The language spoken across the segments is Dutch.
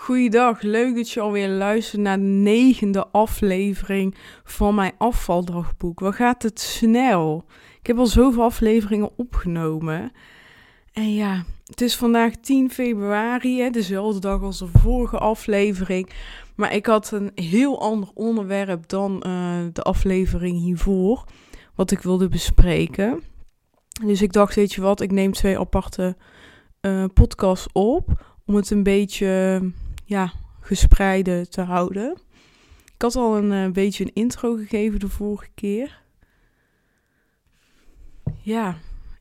Goeiedag, leuk dat je alweer luistert naar de negende aflevering van mijn afvaldagboek. Wat gaat het snel? Ik heb al zoveel afleveringen opgenomen. En ja, het is vandaag 10 februari, hè, dezelfde dag als de vorige aflevering. Maar ik had een heel ander onderwerp dan uh, de aflevering hiervoor, wat ik wilde bespreken. Dus ik dacht, weet je wat, ik neem twee aparte uh, podcasts op om het een beetje ja, gespreide te houden. Ik had al een uh, beetje een intro gegeven de vorige keer. Ja,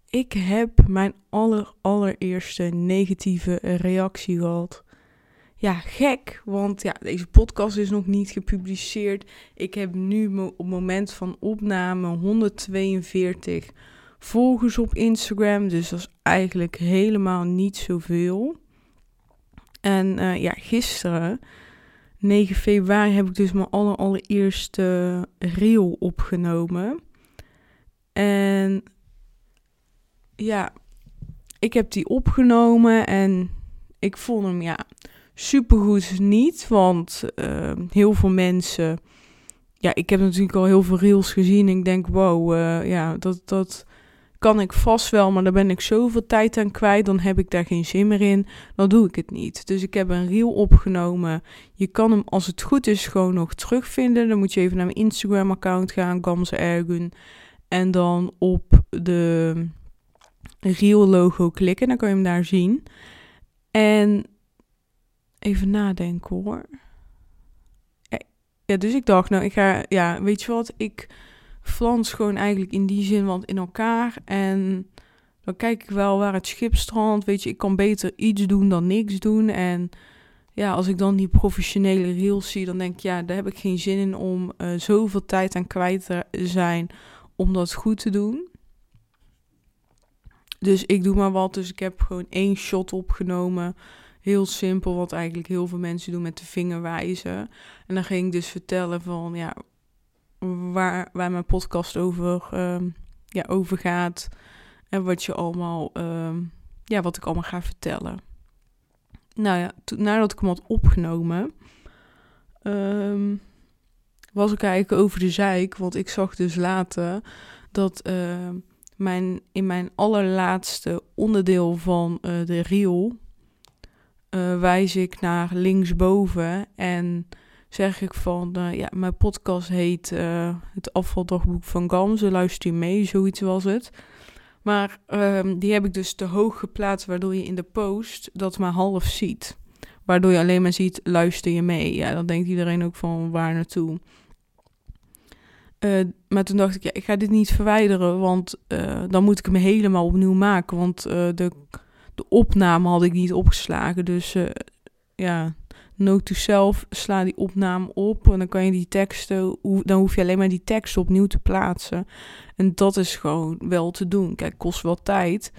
ik heb mijn aller, allereerste negatieve reactie gehad. Ja, gek, want ja, deze podcast is nog niet gepubliceerd. Ik heb nu op het moment van opname 142 volgers op Instagram, dus dat is eigenlijk helemaal niet zoveel. En uh, ja, gisteren, 9 februari, heb ik dus mijn aller, allereerste reel opgenomen. En ja, ik heb die opgenomen en ik vond hem ja supergoed niet. Want uh, heel veel mensen. Ja, ik heb natuurlijk al heel veel reels gezien. Ik denk, wow, uh, ja, dat, dat kan ik vast wel, maar dan ben ik zoveel tijd aan kwijt, dan heb ik daar geen zin meer in, dan doe ik het niet. Dus ik heb een reel opgenomen. Je kan hem, als het goed is, gewoon nog terugvinden. Dan moet je even naar mijn Instagram-account gaan, Gamze Ergun. En dan op de reel-logo klikken, dan kan je hem daar zien. En even nadenken hoor. Ja, dus ik dacht, nou, ik ga, ja, weet je wat, ik flans gewoon eigenlijk in die zin wat in elkaar. En dan kijk ik wel waar het schip strandt. Weet je, ik kan beter iets doen dan niks doen. En ja, als ik dan die professionele reels zie, dan denk ik, ja, daar heb ik geen zin in om uh, zoveel tijd aan kwijt te zijn om dat goed te doen. Dus ik doe maar wat. Dus ik heb gewoon één shot opgenomen. Heel simpel, wat eigenlijk heel veel mensen doen met de vinger wijzen. En dan ging ik dus vertellen van, ja, waar, waar mijn podcast over, um, ja, over gaat. En wat je allemaal, um, ja, wat ik allemaal ga vertellen. Nou ja, nadat ik hem had opgenomen, um, was ik eigenlijk over de zeik. Want ik zag dus later dat mijn, in mijn allerlaatste onderdeel van uh, de reel uh, wijs ik naar linksboven en zeg ik van, uh, ja, mijn podcast heet uh, Het afvaldagboek van Gamze, luister je mee, zoiets was het. Maar um, die heb ik dus te hoog geplaatst, waardoor je in de post dat maar half ziet. Waardoor je alleen maar ziet, luister je mee. Ja, dan denkt iedereen ook van, waar naartoe? Uh, maar toen dacht ik, ja, ik ga dit niet verwijderen, want dan moet ik hem helemaal opnieuw maken. Want de, de opname had ik niet opgeslagen, dus ja note to self, sla die opname op en dan kan je die teksten, dan hoef je alleen maar die tekst opnieuw te plaatsen. En dat is gewoon wel te doen. Kijk, kost wel tijd,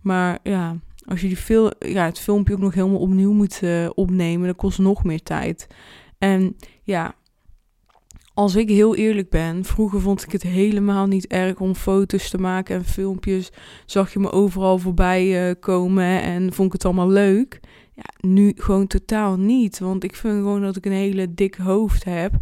maar ja, als je die veel, ja, het filmpje ook nog helemaal opnieuw moet uh, opnemen, dan kost nog meer tijd. En ja, als ik heel eerlijk ben, vroeger vond ik het helemaal niet erg om foto's te maken en filmpjes. Zag je me overal voorbij uh, komen en vond ik het allemaal leuk. Ja, nu gewoon totaal niet. Want ik vind gewoon dat ik een hele dik hoofd heb.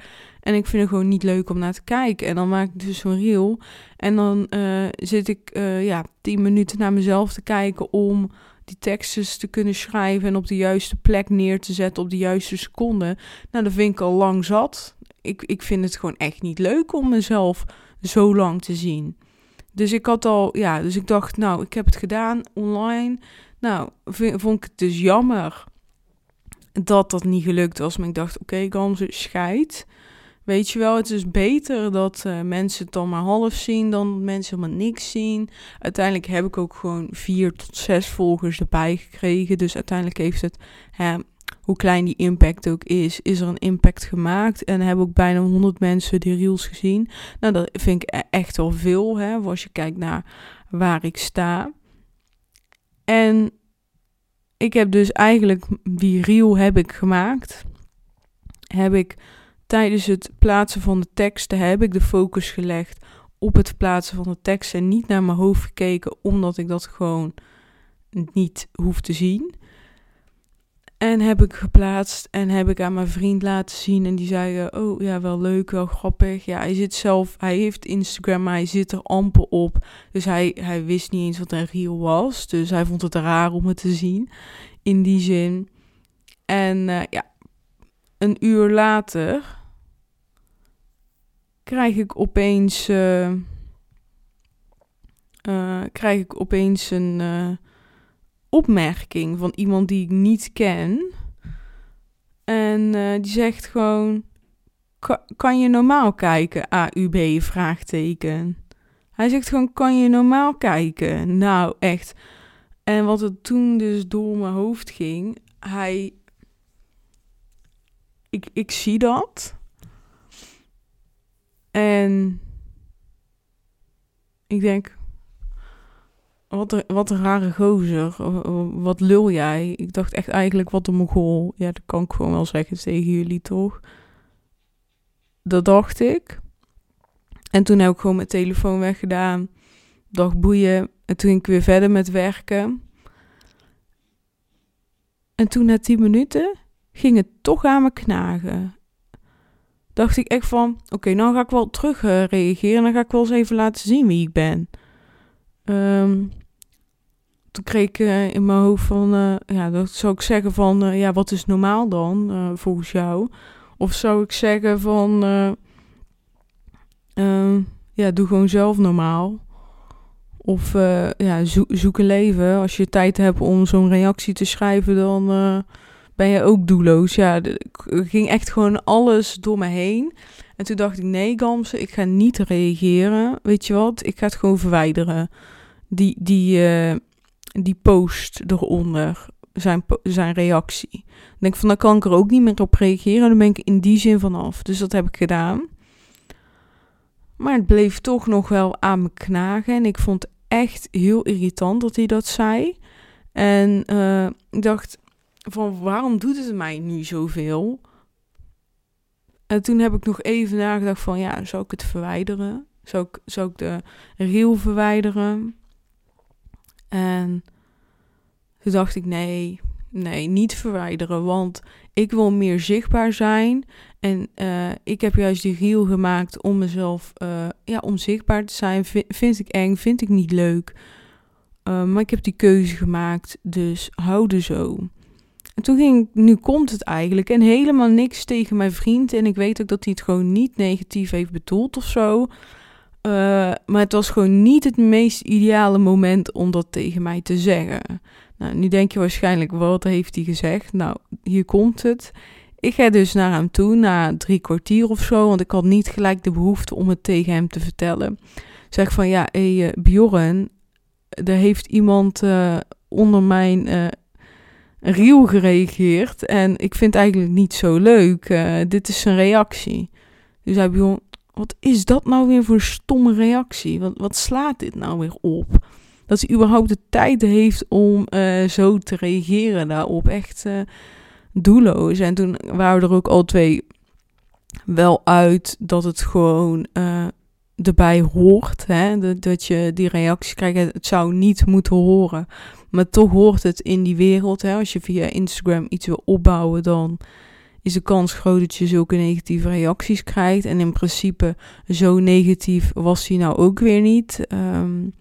En ik vind het gewoon niet leuk om naar te kijken. En dan maak ik dus zo'n reel. En dan uh, zit ik uh, ja, tien minuten naar mezelf te kijken om die teksten te kunnen schrijven en op de juiste plek neer te zetten op de juiste seconde. Nou, dat vind ik al lang zat. Ik, ik vind het gewoon echt niet leuk om mezelf zo lang te zien. Dus ik had al, ja, dus ik dacht, nou, ik heb het gedaan online. Nou, vond ik het dus jammer dat dat niet gelukt was. Maar ik dacht, oké, okay, Gamze, scheid. Weet je wel, het is beter dat uh, mensen het dan maar half zien dan dat mensen helemaal niks zien. Uiteindelijk heb ik ook gewoon vier tot zes volgers erbij gekregen. Dus uiteindelijk heeft het, hè, hoe klein die impact ook is, is er een impact gemaakt. En hebben ook bijna 100 mensen die reels gezien. Nou, dat vind ik e-, echt wel veel, hè, als je kijkt naar waar ik sta. En ik heb dus eigenlijk die reel heb ik gemaakt. Heb ik tijdens het plaatsen van de teksten heb ik de focus gelegd op het plaatsen van de teksten en niet naar mijn hoofd gekeken omdat ik dat gewoon niet hoef te zien. En heb ik geplaatst en heb ik aan mijn vriend laten zien. En die zei, oh ja, wel leuk, wel grappig. Ja, hij zit zelf, hij heeft Instagram, maar hij zit er amper op. Dus hij, hij wist niet eens wat een reel was. Dus hij vond het raar om het te zien, in die zin. En uh, ja, een uur later krijg ik opeens, uh, krijg ik opeens een opmerking van iemand die ik niet ken. En uh, die zegt gewoon: Kan je normaal kijken? AUB? Vraagteken. Hij zegt gewoon: Kan je normaal kijken? Nou, echt. En wat er toen dus door mijn hoofd ging, hij. Ik, ik zie dat. En ik denk, wat een, wat rare gozer. Wat lul jij? Ik dacht echt eigenlijk, wat een mogol. Ja, dat kan ik gewoon wel zeggen tegen jullie, toch? Dat dacht ik. En toen heb ik gewoon mijn telefoon weggedaan. Dacht boeien. En toen ging ik weer verder met werken. En toen na tien minuten ging het toch aan me knagen. Dacht ik echt van, oké, nou ga ik wel terug uh, reageren. Dan ga ik wel eens even laten zien wie ik ben. Um, toen kreeg ik in mijn hoofd van, uh, ja, dat zou ik zeggen van, uh, ja, wat is normaal dan, volgens jou? Of zou ik zeggen van, ja, doe gewoon zelf normaal. Of ja, zo zoek een leven. Als je tijd hebt om zo'n reactie te schrijven, dan ben je ook doelloos. Ja, ging echt gewoon alles door me heen. En toen dacht ik, nee, Gamse, ik ga niet reageren. Weet je wat? Ik ga het gewoon verwijderen. Die, die, die post eronder, zijn, zijn reactie. Denk van, dan kan ik er ook niet meer op reageren. Dan ben ik in die zin vanaf. Dus dat heb ik gedaan. Maar het bleef toch nog wel aan me knagen. En ik vond het echt heel irritant dat hij dat zei. En uh, ik dacht van, waarom doet het mij nu zoveel? En toen heb ik nog even nagedacht van, ja, zou ik het verwijderen? Zou ik, zou ik de reel verwijderen? En toen dacht ik, nee, nee, niet verwijderen, want ik wil meer zichtbaar zijn. En uh, ik heb juist die reel gemaakt om mezelf, uh, ja, om zichtbaar te zijn. Vind ik eng, vind ik niet leuk. Uh, maar ik heb die keuze gemaakt, dus houden zo. En toen ging nu komt het eigenlijk. En helemaal niks tegen mijn vriend. En ik weet ook dat hij het gewoon niet negatief heeft bedoeld of zo. Uh, maar het was gewoon niet het meest ideale moment om dat tegen mij te zeggen. Nou, nu denk je waarschijnlijk, wat heeft hij gezegd? Nou, hier komt het. Ik ga dus naar hem toe na drie kwartier of zo, want ik had niet gelijk de behoefte om het tegen hem te vertellen. Zeg van, ja, hey, uh, Bjorn, er heeft iemand uh, onder mijn uh, gereageerd en ik vind het eigenlijk niet zo leuk. dit is zijn reactie. Dus hij Bjorn, wat is dat nou weer voor stomme reactie? Wat, wat slaat dit nou weer op? Dat hij überhaupt de tijd heeft om uh, zo te reageren daarop. Echt uh, doelloos. En toen waren er ook al twee wel uit dat het gewoon uh, erbij hoort. Hè? Dat, dat je die reacties krijgt. Het zou niet moeten horen. Maar toch hoort het in die wereld. Hè? Als je via Instagram iets wil opbouwen, dan is de kans groot dat je zulke negatieve reacties krijgt. En in principe, zo negatief was hij nou ook weer niet. Um,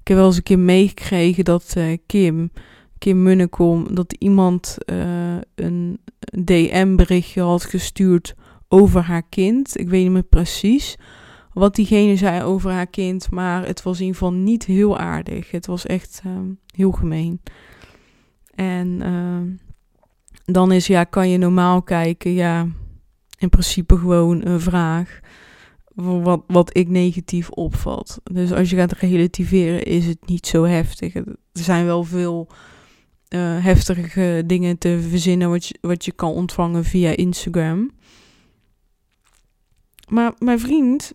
ik heb wel eens een keer meegekregen dat uh, Kim, Kim Munnekom, dat iemand uh, een DM-berichtje had gestuurd over haar kind. Ik weet niet meer precies wat diegene zei over haar kind, maar het was in ieder geval niet heel aardig. Het was echt um, heel gemeen. En... Uh, dan is ja, kan je normaal kijken? Ja, in principe gewoon een vraag wat, wat ik negatief opvat. Dus als je gaat relativeren, is het niet zo heftig. Er zijn wel veel uh, heftige dingen te verzinnen wat je, wat je kan ontvangen via Instagram. Maar mijn vriend,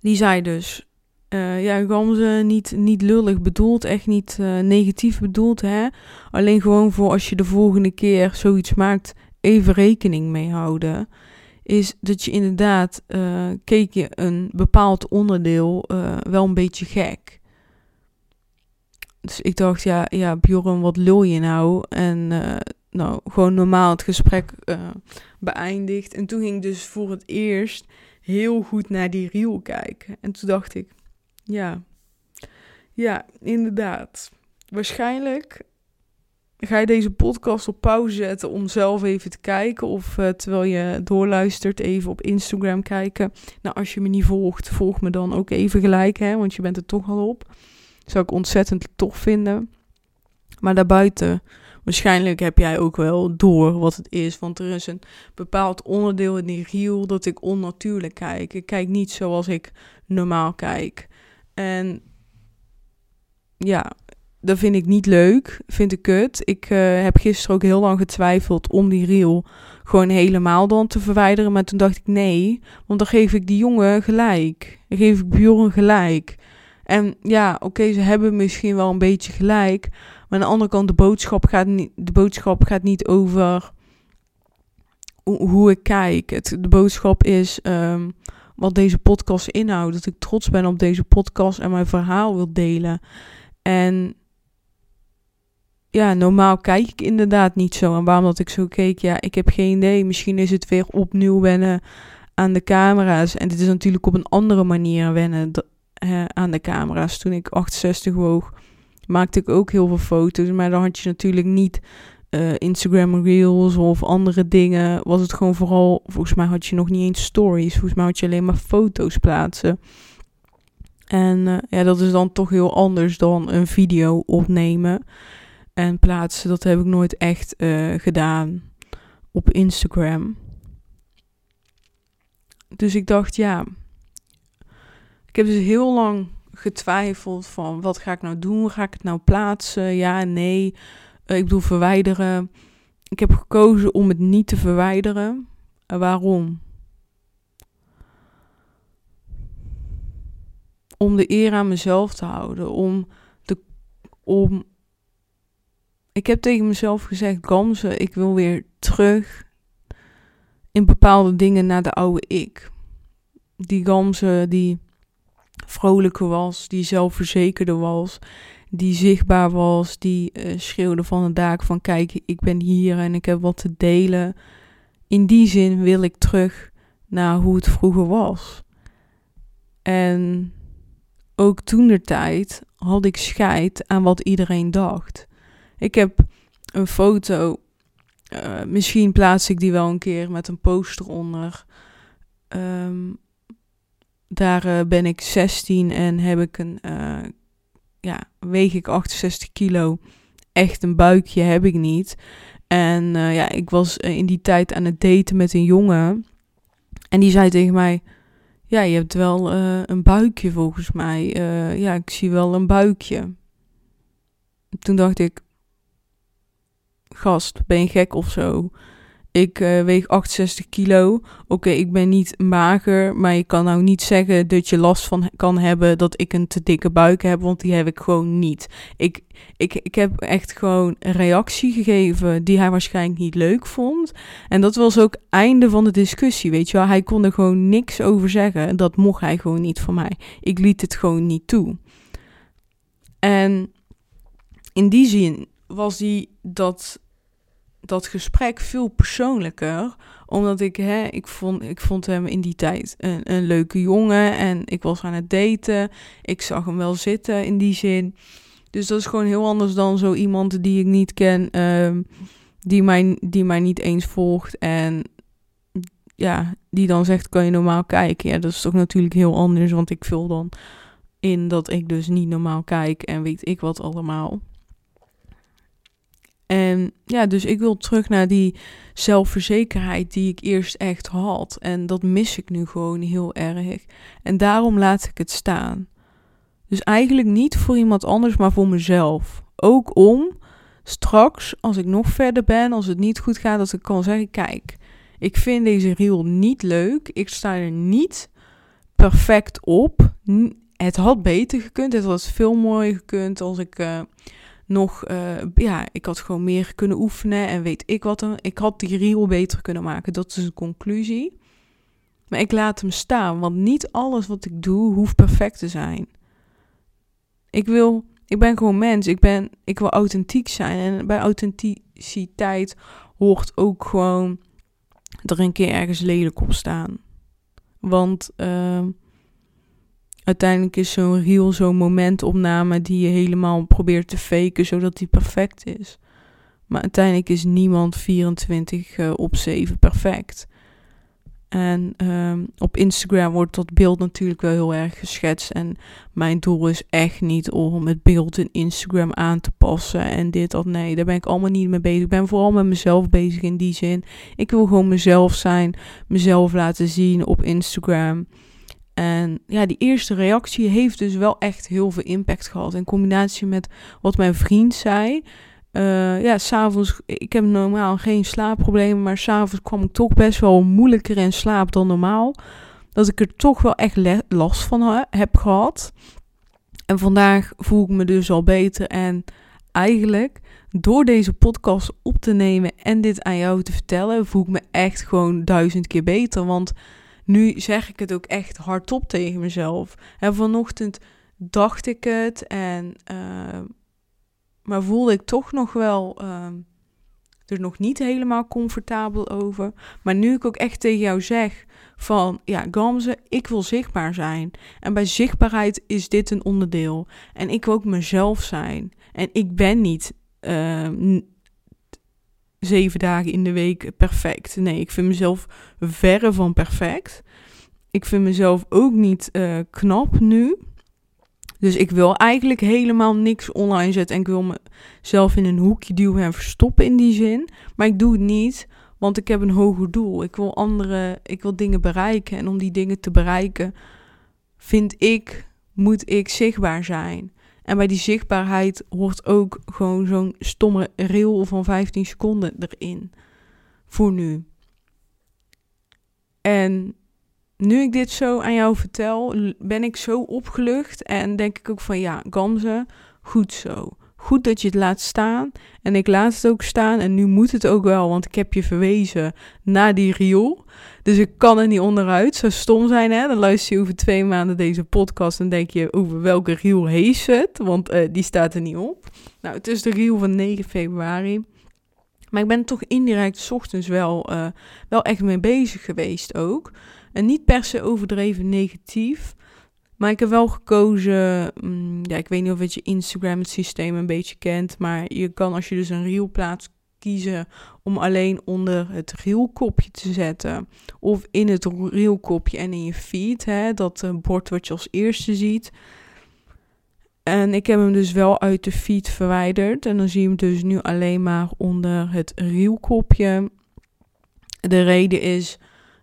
die zei dus uh, ja, Gamze niet, niet lullig bedoeld, echt niet uh, negatief bedoeld, hè. Alleen gewoon voor als je de volgende keer zoiets maakt, even rekening mee houden. Is dat je inderdaad, uh, keek je een bepaald onderdeel wel een beetje gek. Dus ik dacht, ja, ja Bjorn, wat lul je nou? En nou, gewoon normaal het gesprek beëindigd. En toen ging ik dus voor het eerst heel goed naar die reel kijken. En toen dacht ik, ja, ja, inderdaad. Waarschijnlijk ga je deze podcast op pauze zetten om zelf even te kijken. Of uh, terwijl je doorluistert, even op Instagram kijken. Nou, als je me niet volgt, volg me dan ook even gelijk, hè, want je bent er toch al op. Zou ik ontzettend tof vinden. Maar daarbuiten, waarschijnlijk heb jij ook wel door wat het is. Want er is een bepaald onderdeel in die reel dat ik onnatuurlijk kijk. Ik kijk niet zoals ik normaal kijk. En ja, dat vind ik niet leuk. Vind ik kut. Ik uh, heb gisteren ook heel lang getwijfeld om die reel gewoon helemaal dan te verwijderen. Maar toen dacht ik nee, want dan geef ik die jongen gelijk. Dan geef ik Bjorn gelijk. En ja, oké, ze hebben misschien wel een beetje gelijk. Maar aan de andere kant, de boodschap gaat niet, de boodschap gaat niet over hoe ik kijk. Het, de boodschap is um, wat deze podcast inhoudt. Dat ik trots ben op deze podcast en mijn verhaal wil delen. En ja, normaal kijk ik inderdaad niet zo. En waarom dat ik zo keek, ja, ik heb geen idee. Misschien is het weer opnieuw wennen aan de camera's. En dit is natuurlijk op een andere manier wennen aan de camera's. Toen ik 68 woog, maakte ik ook heel veel foto's. Maar dan had je natuurlijk niet uh, Instagram Reels of andere dingen. Was het gewoon vooral, volgens mij had je nog niet eens stories. Volgens mij had je alleen maar foto's plaatsen. En uh, ja, dat is dan toch heel anders dan een video opnemen en plaatsen. Dat heb ik nooit echt uh, gedaan op Instagram. Dus ik dacht, ja. Ik heb dus heel lang getwijfeld van wat ga ik nou doen? Ga ik het nou plaatsen? Ja, nee. Ik bedoel verwijderen. Ik heb gekozen om het niet te verwijderen. Uh, waarom? Om de eer aan mezelf te houden. Om, de, om ik heb tegen mezelf gezegd, Gamze, ik wil weer terug in bepaalde dingen naar de oude ik. Die Gamze die vrolijker was, die zelfverzekerder was, die zichtbaar was, die uh, schreeuwde van de daak van kijk, ik ben hier en ik heb wat te delen. In die zin wil ik terug naar hoe het vroeger was. En ook toen de tijd had ik scheid aan wat iedereen dacht. Ik heb een foto. Uh, misschien plaats ik die wel een keer met een poster onder. Um, daar uh, ben ik 16 en heb ik een. Ja, weeg ik 68 kilo. Echt een buikje heb ik niet. En ja, ik was in die tijd aan het daten met een jongen. En die zei tegen mij: Ja, je hebt wel een buikje volgens mij. ja, ik zie wel een buikje. Toen dacht ik: gast, ben je gek of zo? Ik uh, weeg 68 kilo. Oké, ik ben niet mager, maar je kan nou niet zeggen dat je last van kan hebben dat ik een te dikke buik heb, want die heb ik gewoon niet. Ik, ik, ik heb echt gewoon een reactie gegeven die hij waarschijnlijk niet leuk vond. En dat was ook einde van de discussie, weet je wel. Hij kon er gewoon niks over zeggen. Dat mocht hij gewoon niet van mij. Ik liet het gewoon niet toe. En in die zin was die dat dat gesprek veel persoonlijker. Omdat ik, hè, ik vond, ik vond hem in die tijd een, een leuke jongen. En ik was aan het daten. Ik zag hem wel zitten in die zin. Dus dat is gewoon heel anders dan zo iemand die ik niet ken. Ehm, die, mij, die mij niet eens volgt. En ja, die dan zegt, kan je normaal kijken? Ja, dat is toch natuurlijk heel anders. Want ik vul dan in dat ik dus niet normaal kijk. En weet ik wat allemaal. En ja, dus ik wil terug naar die zelfverzekerheid die ik eerst echt had. En dat mis ik nu gewoon heel erg. En daarom laat ik het staan. Dus eigenlijk niet voor iemand anders, maar voor mezelf. Ook om straks, als ik nog verder ben, als het niet goed gaat, dat ik kan zeggen: kijk, ik vind deze reel niet leuk. Ik sta er niet perfect op. Het had beter gekund. Het had veel mooier gekund als ik. Uh, nog, uh, ja, ik had gewoon meer kunnen oefenen en weet ik wat. Dan. Ik had die reel beter kunnen maken. Dat is een conclusie. Maar ik laat hem staan, want niet alles wat ik doe hoeft perfect te zijn. Ik wil Ik ben gewoon mens. Ik, ben, ik wil authentiek zijn. En bij authenticiteit hoort ook gewoon er een keer ergens lelijk op staan. Want uh, uiteindelijk is zo'n reel zo'n momentopname die je helemaal probeert te faken zodat die perfect is. Maar uiteindelijk is niemand 24 uh, op 7 perfect. En um, op Instagram wordt dat beeld natuurlijk wel heel erg geschetst. En mijn doel is echt niet om het beeld in Instagram aan te passen en dit of nee. Daar ben ik allemaal niet mee bezig. Ik ben vooral met mezelf bezig in die zin. Ik wil gewoon mezelf zijn, mezelf laten zien op Instagram. En ja, die eerste reactie heeft dus wel echt heel veel impact gehad. In combinatie met wat mijn vriend zei. Uh, ja, s'avonds, ik heb normaal geen slaapproblemen, maar s'avonds kwam ik toch best wel moeilijker in slaap dan normaal. Dat ik er toch wel echt last van heb gehad. En vandaag voel ik me dus al beter. En eigenlijk, door deze podcast op te nemen en dit aan jou te vertellen, voel ik me echt gewoon duizend keer beter. Want nu zeg ik het ook echt hardop tegen mezelf. En vanochtend dacht ik het en uh, maar voelde ik toch nog wel uh, er nog niet helemaal comfortabel over. Maar nu ik ook echt tegen jou zeg van ja, Gamze, ik wil zichtbaar zijn. En bij zichtbaarheid is dit een onderdeel. En ik wil ook mezelf zijn. En ik ben niet uh, zeven dagen in de week perfect. Nee, ik vind mezelf verre van perfect. Ik vind mezelf ook niet uh, knap nu. Dus ik wil eigenlijk helemaal niks online zetten. En ik wil mezelf in een hoekje duwen en verstoppen in die zin. Maar ik doe het niet, want ik heb een hoger doel. Ik wil andere, ik wil dingen bereiken. En om die dingen te bereiken, vind ik, moet ik zichtbaar zijn. En bij die zichtbaarheid hoort ook gewoon zo'n stomme reel van 15 seconden erin. Voor nu. En nu ik dit zo aan jou vertel, ben ik zo opgelucht en denk ik ook van ja, Gamze, goed zo. Goed dat je het laat staan. En ik laat het ook staan. En nu moet het ook wel, want ik heb je verwezen naar die riool. Dus ik kan er niet onderuit. Zou stom zijn, hè? Dan luister je over twee maanden deze podcast en denk je over welke riool heeft het? Want uh, die staat er niet op. Nou, het is de riool van 9 februari. Maar ik ben toch indirect ochtends wel, uh, wel echt mee bezig geweest ook. En niet per se overdreven negatief. Maar ik heb wel gekozen, mm, ja, ik weet niet of het je Instagram het systeem een beetje kent, maar je kan als je dus een reel plaats kiezen om alleen onder het reelkopje te zetten of in het reelkopje en in je feed, hè, dat uh, bord wat je als eerste ziet. En ik heb hem dus wel uit de feed verwijderd en dan zie je hem dus nu alleen maar onder het reelkopje. De reden is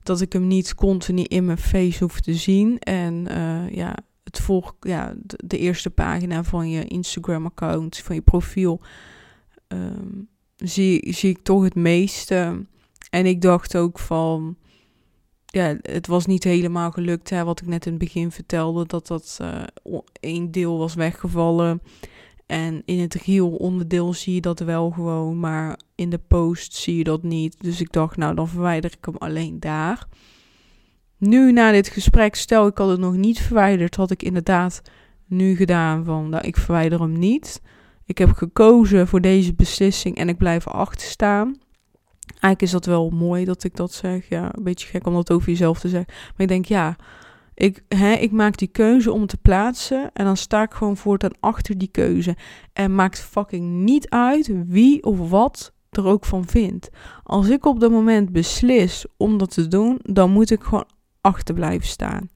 dat ik hem niet continu in mijn face hoef te zien. En uh, ja, het volg, ja, de, eerste pagina van je Instagram-account, van je profiel, um, zie, zie ik toch het meeste. En ik dacht ook van, ja, het was niet helemaal gelukt, hè, wat ik net in het begin vertelde, dat dat uh, één deel was weggevallen. En in het reel onderdeel zie je dat wel gewoon, maar in de post zie je dat niet. Dus ik dacht, nou dan verwijder ik hem alleen daar. Nu na dit gesprek, stel ik had het nog niet verwijderd, had ik inderdaad nu gedaan van, nou ik verwijder hem niet. Ik heb gekozen voor deze beslissing en ik blijf erachter staan. Eigenlijk is dat wel mooi dat ik dat zeg. Ja, een beetje gek om dat over jezelf te zeggen. Maar ik denk, ja, ik, hè, ik maak die keuze om te plaatsen en dan sta ik gewoon voortaan achter die keuze. En maakt fucking niet uit wie of wat er ook van vindt. Als ik op dat moment beslis om dat te doen, dan moet ik gewoon achter blijven staan.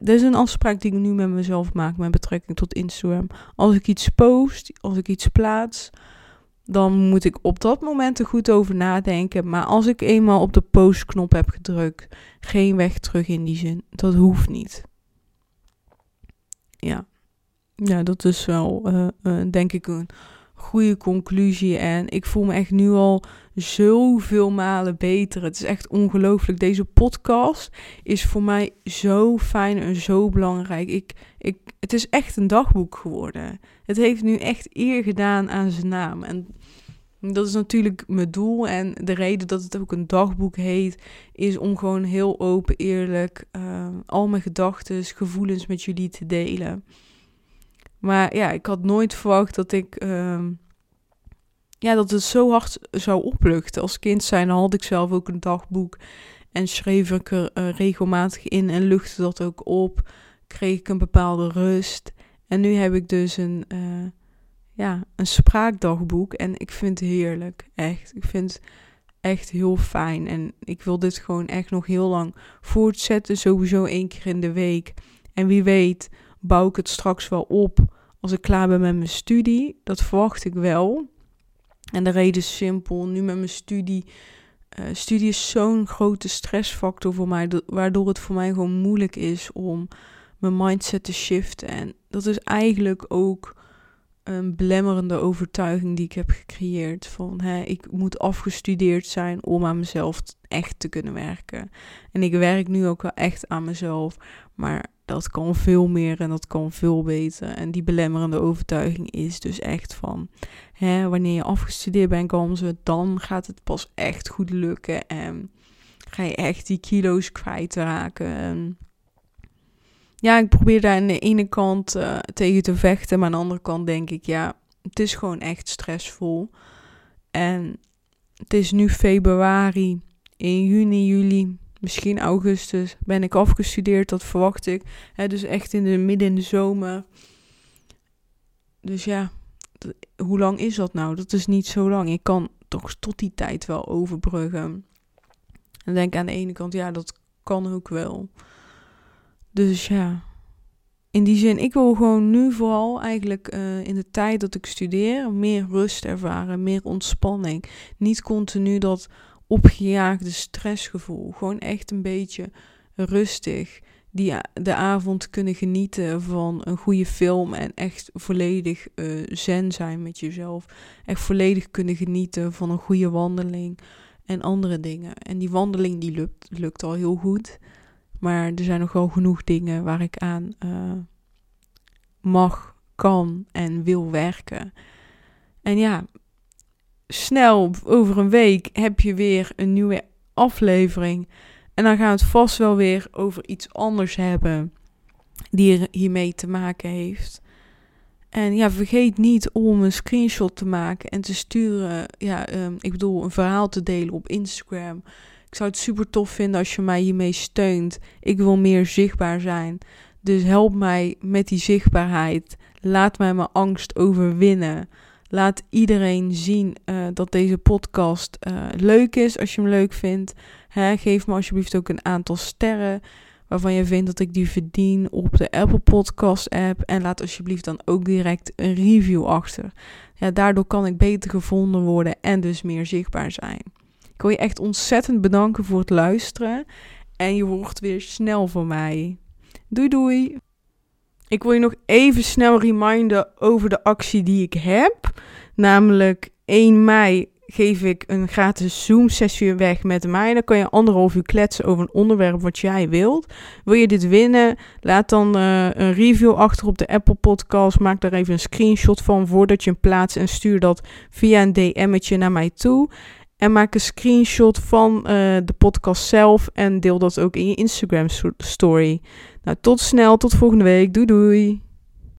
Dit is een afspraak die ik nu met mezelf maak met betrekking tot Instagram. Als ik iets post, als ik iets plaats, dan moet ik op dat moment er goed over nadenken. Maar als ik eenmaal op de postknop heb gedrukt, geen weg terug in die zin. Dat hoeft niet. Ja, ja dat is wel, uh, uh, denk ik, een goede conclusie. En ik voel me echt nu al zoveel malen beter. Het is echt ongelooflijk. Deze podcast is voor mij zo fijn en zo belangrijk. Ik, ik, het is echt een dagboek geworden. Het heeft nu echt eer gedaan aan zijn naam. En dat is natuurlijk mijn doel. En de reden dat het ook een dagboek heet, is om gewoon heel open, eerlijk uh, al mijn gedachten, gevoelens met jullie te delen. Maar ja, ik had nooit verwacht dat ik. ehm, ja, dat het zo hard zou opluchten. Als kind zijn had ik zelf ook een dagboek. En schreef ik er eh, regelmatig in en luchtte dat ook op. Kreeg ik een bepaalde rust. En nu heb ik dus een, eh, ja, een spraakdagboek. En ik vind het heerlijk. Echt. Ik vind het echt heel fijn. En ik wil dit gewoon echt nog heel lang voortzetten. Sowieso één keer in de week. En wie weet bouw ik het straks wel op als ik klaar ben met mijn studie. Dat verwacht ik wel. En de reden is simpel. Nu met mijn studie. eh, studie is zo'n grote stressfactor voor mij. Waardoor het voor mij gewoon moeilijk is om mijn mindset te shiften. En dat is eigenlijk ook een belemmerende overtuiging die ik heb gecreëerd. Van hè, ik moet afgestudeerd zijn om aan mezelf echt te kunnen werken. En ik werk nu ook wel echt aan mezelf. Maar dat kan veel meer en dat kan veel beter. En die belemmerende overtuiging is dus echt van... Hè, wanneer je afgestudeerd bent, Gamze, dan gaat het pas echt goed lukken. En ga je echt die kilo's kwijtraken. En ja, ik probeer daar aan de ene kant eh, tegen te vechten. Maar aan de andere kant denk ik, ja, het is gewoon echt stressvol. En het is nu februari. In juni, juli, misschien augustus ben ik afgestudeerd. Dat verwacht ik. Hè, dus echt in de midden in de zomer. Dus ja, hoe lang is dat nou? Dat is niet zo lang. Ik kan toch tot die tijd wel overbruggen. En denk aan de ene kant, ja, dat kan ook wel. Dus ja, in die zin, ik wil gewoon nu vooral eigenlijk eh, in de tijd dat ik studeer meer rust ervaren, meer ontspanning. Niet continu dat opgejaagde stressgevoel. Gewoon echt een beetje rustig die de avond kunnen genieten van een goede film en echt volledig eh, zen zijn met jezelf. Echt volledig kunnen genieten van een goede wandeling en andere dingen. En die wandeling die lukt, lukt al heel goed. Maar er zijn nog genoeg dingen waar ik aan eh, mag, kan en wil werken. En ja, snel over een week heb je weer een nieuwe aflevering. En dan gaan we het vast wel weer over iets anders hebben die er hiermee te maken heeft. En ja, vergeet niet om een screenshot te maken en te sturen. Ja, ehm, ik bedoel, een verhaal te delen op Instagram. Ik zou het super tof vinden als je mij hiermee steunt. Ik wil meer zichtbaar zijn. Dus help mij met die zichtbaarheid. Laat mij mijn angst overwinnen. Laat iedereen zien eh, dat deze podcast eh, leuk is als je hem leuk vindt. Hè, geef me alsjeblieft ook een aantal sterren waarvan je vindt dat ik die verdien op de Apple Podcast app. En laat alsjeblieft dan ook direct een review achter. Ja, daardoor kan ik beter gevonden worden en dus meer zichtbaar zijn. Ik wil je echt ontzettend bedanken voor het luisteren. En je wordt weer snel van mij. Doei doei. Ik wil je nog even snel reminden over de actie die ik heb. Namelijk 1 mei geef ik een gratis Zoom-sessie weg met mij. Dan kan je anderhalf uur kletsen over een onderwerp wat jij wilt. Wil je dit winnen? Laat dan eh, een review achter op de Apple Podcast. Maak daar even een screenshot van voordat je hem plaatst en stuur dat via een DM'tje naar mij toe. En maak een screenshot van eh, de podcast zelf en deel dat ook in je Instagram story. Nou, tot snel, tot volgende week. Doei doei.